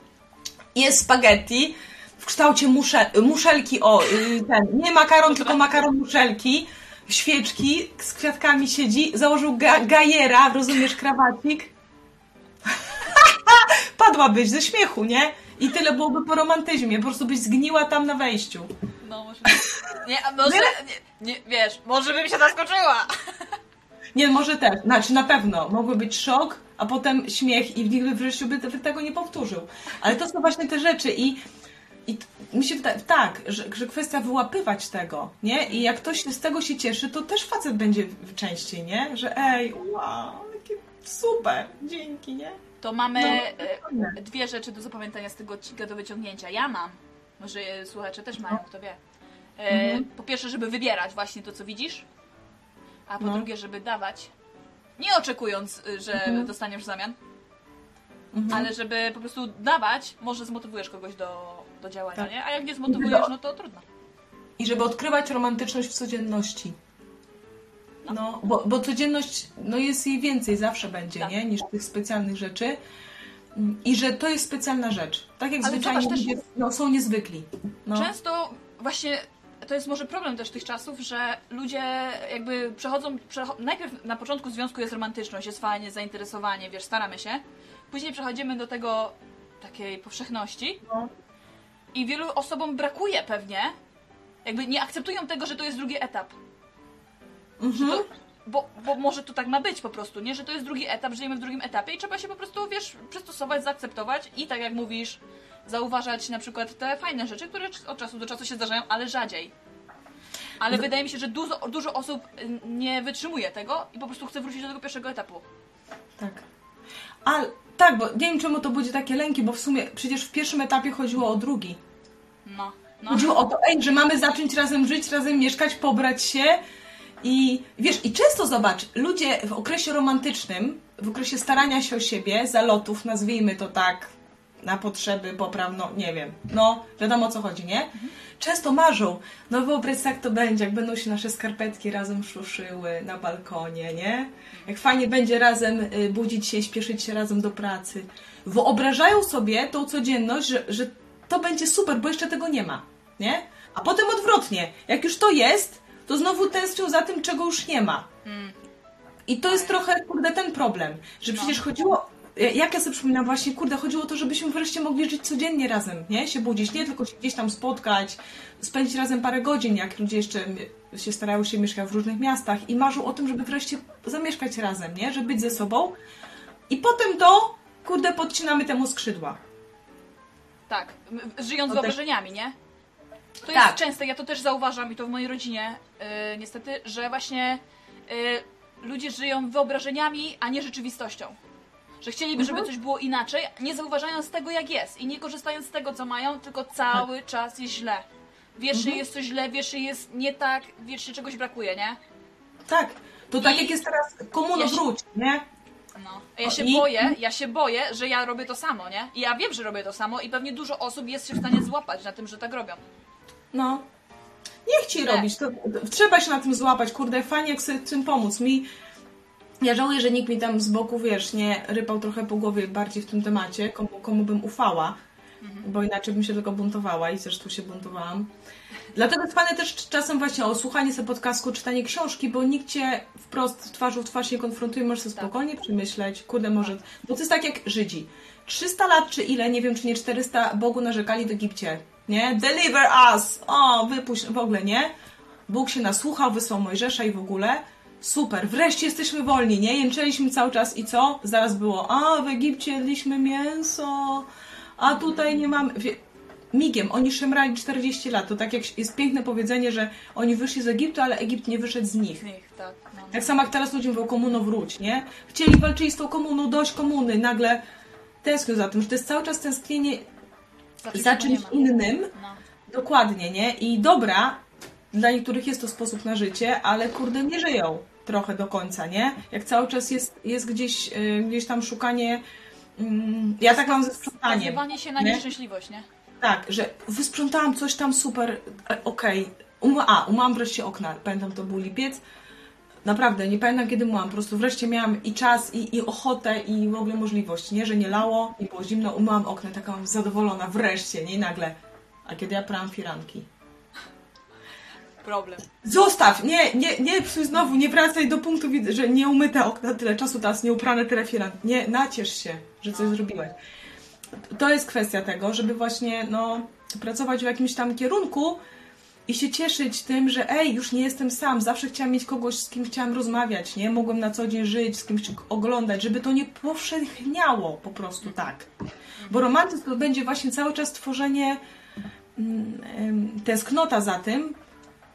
Jest spaghetti w kształcie muszel, muszelki, o, y, ten, nie makaron, tylko makaron muszelki, świeczki, z kwiatkami siedzi, założył ga, gajera, rozumiesz, krawacik. [laughs] Padłabyś ze śmiechu, nie? I tyle byłoby po romantyzmie, po prostu byś zgniła tam na wejściu. No, może... Nie, a może... Nie, nie, wiesz, może bym się zaskoczyła. [laughs] Nie, może też, znaczy na pewno, mogły być szok, a potem śmiech i nigdy w życiu by, by tego nie powtórzył. Ale to są właśnie te rzeczy i, i mi się wydaje, tak, że, że kwestia wyłapywać tego, nie? I jak ktoś z tego się cieszy, to też facet będzie częściej, nie? Że ej, wow, jakie super, dzięki, nie? To mamy No, e, dwie rzeczy do zapamiętania z tego odcinka do wyciągnięcia. Ja mam, może e, słuchacze też mają, kto wie. E, Mhm. Po pierwsze, żeby wybierać właśnie to, co widzisz, a po No. drugie, żeby dawać, nie oczekując, y, że Mhm. dostaniesz w zamian, Mhm. ale żeby po prostu dawać, może zmotywujesz kogoś do, do działania, Tak. nie? A jak nie zmotywujesz, no to trudno. I żeby odkrywać romantyczność w codzienności. No, bo, bo codzienność, no jest jej więcej, zawsze będzie, Tak. nie? Niż tych specjalnych rzeczy. I że to jest specjalna rzecz. Tak jak Ale zwyczajnie ludzie no, są niezwykli. No. Często właśnie to jest może problem też tych czasów, że ludzie jakby przechodzą, przecho najpierw na początku związku jest romantyczność, jest fajnie, zainteresowanie, wiesz, staramy się. Później przechodzimy do tego takiej powszechności No. i wielu osobom brakuje pewnie Jakby nie akceptują tego, że to jest drugi etap. Mhm. To, bo, bo może to tak ma być po prostu, nie? Że to jest drugi etap, żyjemy w drugim etapie i trzeba się po prostu, wiesz, przystosować, zaakceptować i tak jak mówisz, zauważać na przykład te fajne rzeczy, które od czasu do czasu się zdarzają, ale rzadziej. Ale No. wydaje mi się, że dużo, dużo osób y, nie wytrzymuje tego i po prostu chce wrócić do tego pierwszego etapu. Tak. Ale tak, bo nie wiem czemu to budzi takie lęki, bo w sumie przecież w pierwszym etapie chodziło o drugi. No, no. Chodziło o to, ej, że mamy zacząć razem żyć, razem mieszkać, pobrać się i wiesz, i często zobacz, ludzie w okresie romantycznym, w okresie starania się o siebie, zalotów, nazwijmy to tak, na potrzeby poprawno, nie wiem, no, wiadomo o co chodzi, nie? Często marzą, no wyobraź sobie, jak to będzie, jak będą się nasze skarpetki razem szuszyły na balkonie, nie? Jak fajnie będzie razem y, budzić się i śpieszyć się razem do pracy. Wyobrażają sobie tą codzienność, że, że to będzie super, bo jeszcze tego nie ma, nie? A potem odwrotnie, jak już to jest, to znowu tęsknią za tym, czego już nie ma. Mm. I to jest trochę, kurde, ten problem, że No. przecież chodziło, jak ja sobie przypominam właśnie, kurde, chodziło o to, żebyśmy wreszcie mogli żyć codziennie razem, nie? Się budzić, nie tylko się gdzieś tam spotkać, spędzić razem parę godzin, jak ludzie jeszcze się starają się mieszkać w różnych miastach i marzą o tym, żeby wreszcie zamieszkać razem, nie? Żeby być ze sobą. I potem to, kurde, podcinamy temu skrzydła. Tak, żyjąc No tak. wyobrażeniami, nie? To Tak. jest częste, ja to też zauważam i to w mojej rodzinie yy, niestety, że właśnie yy, ludzie żyją wyobrażeniami, a nie rzeczywistością. Że chcieliby, żeby coś było inaczej, nie zauważając tego, jak jest i nie korzystając z tego, co mają, tylko cały czas jest źle. Wiesz, że jest coś źle, wiesz, że jest nie tak, wiesz, że czegoś brakuje, nie? Tak. To tak I- jak jest teraz komuno Ja się- wróć, nie? No. A ja O, się i- boję, ja się boję, że ja robię to samo, nie? I ja wiem, że robię to samo i pewnie dużo osób jest się w stanie złapać na tym, że tak robią. No. Niech ci robić. To, trzeba się na tym złapać. Kurde, fajnie jak sobie tym pomóc. Mi... Ja żałuję, że nikt mi tam z boku, wiesz, nie rypał trochę po głowie bardziej w tym temacie, komu, komu bym ufała, bo inaczej bym się tylko buntowała i zresztą się buntowałam. Dlatego fajne też czasem właśnie o słuchanie sobie podcastu, czytanie książki, bo nikt cię wprost twarzą w twarz nie konfrontuje, możesz sobie Tak. spokojnie przemyśleć, kurde, może... Bo to jest tak jak Żydzi. 300 lat czy ile, nie wiem, czy nie 400, Bogu narzekali w Egipcie, nie? Deliver us! O, wypuść, w ogóle, nie? Bóg się nasłuchał, wysłał Mojżesza i w ogóle. Super, wreszcie jesteśmy wolni, nie? Jęczeliśmy cały czas i co? Zaraz było, a w Egipcie jedliśmy mięso, a tutaj nie mamy... Migiem, oni szemrali 40 lat. To tak jak jest piękne powiedzenie, że oni wyszli z Egiptu, ale Egipt nie wyszedł z nich. Z nich, tak. No. Tak samo jak teraz ludzie mówią komuno wróć, nie? Chcieli, walczyli z tą komuną, dość komuny, nagle tęsknią za tym, że to jest cały czas tęsknienie za czymś innym. No. Dokładnie, nie? I dobra, dla niektórych jest to sposób na życie, ale kurde nie żyją trochę do końca, nie? Jak cały czas jest, jest gdzieś, y, gdzieś tam szukanie. mm, ja tak mam ze sprzątaniem. Skazywanie się na nie? nieszczęśliwość, nie? Tak, że wysprzątałam coś tam super, e, okej. Okay. A, umyłam wreszcie okna. Pamiętam, to był lipiec. Naprawdę, nie pamiętam kiedy myłam. Po prostu wreszcie miałam i czas, i, i ochotę, i w ogóle możliwość, nie? Że nie lało, nie było zimno, umyłam okna, taka zadowolona, wreszcie, nie? I nagle. A kiedy ja prałam firanki? Problem. Zostaw! Nie, nie, nie psuj znowu, nie wracaj do punktu, że nie umyte okna tyle czasu teraz, nie uprane tyle firanki. Nie, naciesz się, że coś zrobiłeś. To jest kwestia tego, żeby właśnie, no, pracować w jakimś tam kierunku i się cieszyć tym, że ej, już nie jestem sam, zawsze chciałam mieć kogoś, z kim chciałam rozmawiać, nie? Mogłem na co dzień żyć, z kimś oglądać, żeby to nie powszechniało po prostu tak. Bo romantyzm to będzie właśnie cały czas tworzenie mm, tęsknota za tym,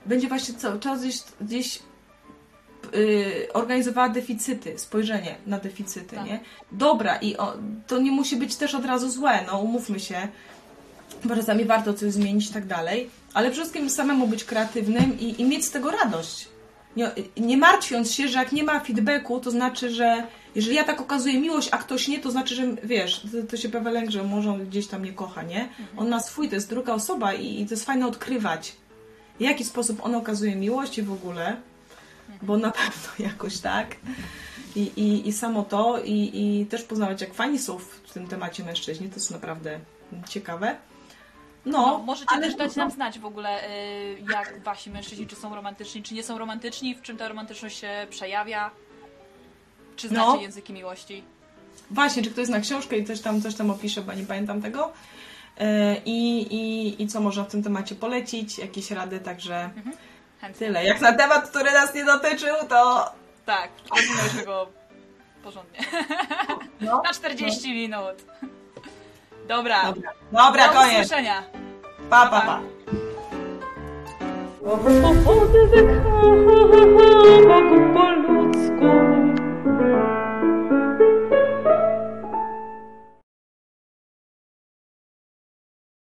będzie właśnie cały czas gdzieś, gdzieś yy, organizowała deficyty, spojrzenie na deficyty, Tak. nie? Dobra, i o, to nie musi być też od razu złe, no umówmy się, bo czasami warto coś zmienić i tak dalej, ale przede wszystkim samemu być kreatywnym i, i mieć z tego radość. Nie, nie martwiąc się, że jak nie ma feedbacku, to znaczy, że jeżeli ja tak okazuję miłość, a ktoś nie, to znaczy, że wiesz, to, to się lęk, że może on gdzieś tam nie kocha, nie? On ma swój, to jest druga osoba i, i to jest fajne odkrywać, w jaki sposób on okazuje miłość i w ogóle, bo na pewno [laughs] jakoś tak. I, i, i samo to, i, i też poznawać, jak fani są w tym temacie mężczyźni, to jest naprawdę ciekawe. No, No, możecie ale też dać nam znać w ogóle, y, jak wasi mężczyźni, czy są romantyczni, czy nie są romantyczni, w czym ta romantyczność się przejawia, czy znacie No. języki miłości. Właśnie, czy ktoś zna książkę i coś tam, coś tam opisze, bo nie pamiętam tego. E, i, i, i co można w tym temacie polecić, jakieś rady, także mhm. tyle. Jak na temat, który nas nie dotyczył, to... Tak, rozumiesz go porządnie. No, na 40 no. minut. Dobra. Dobra, Dobra Do koniec. Do usłyszenia. Pa, pa, pa. Po ludzku.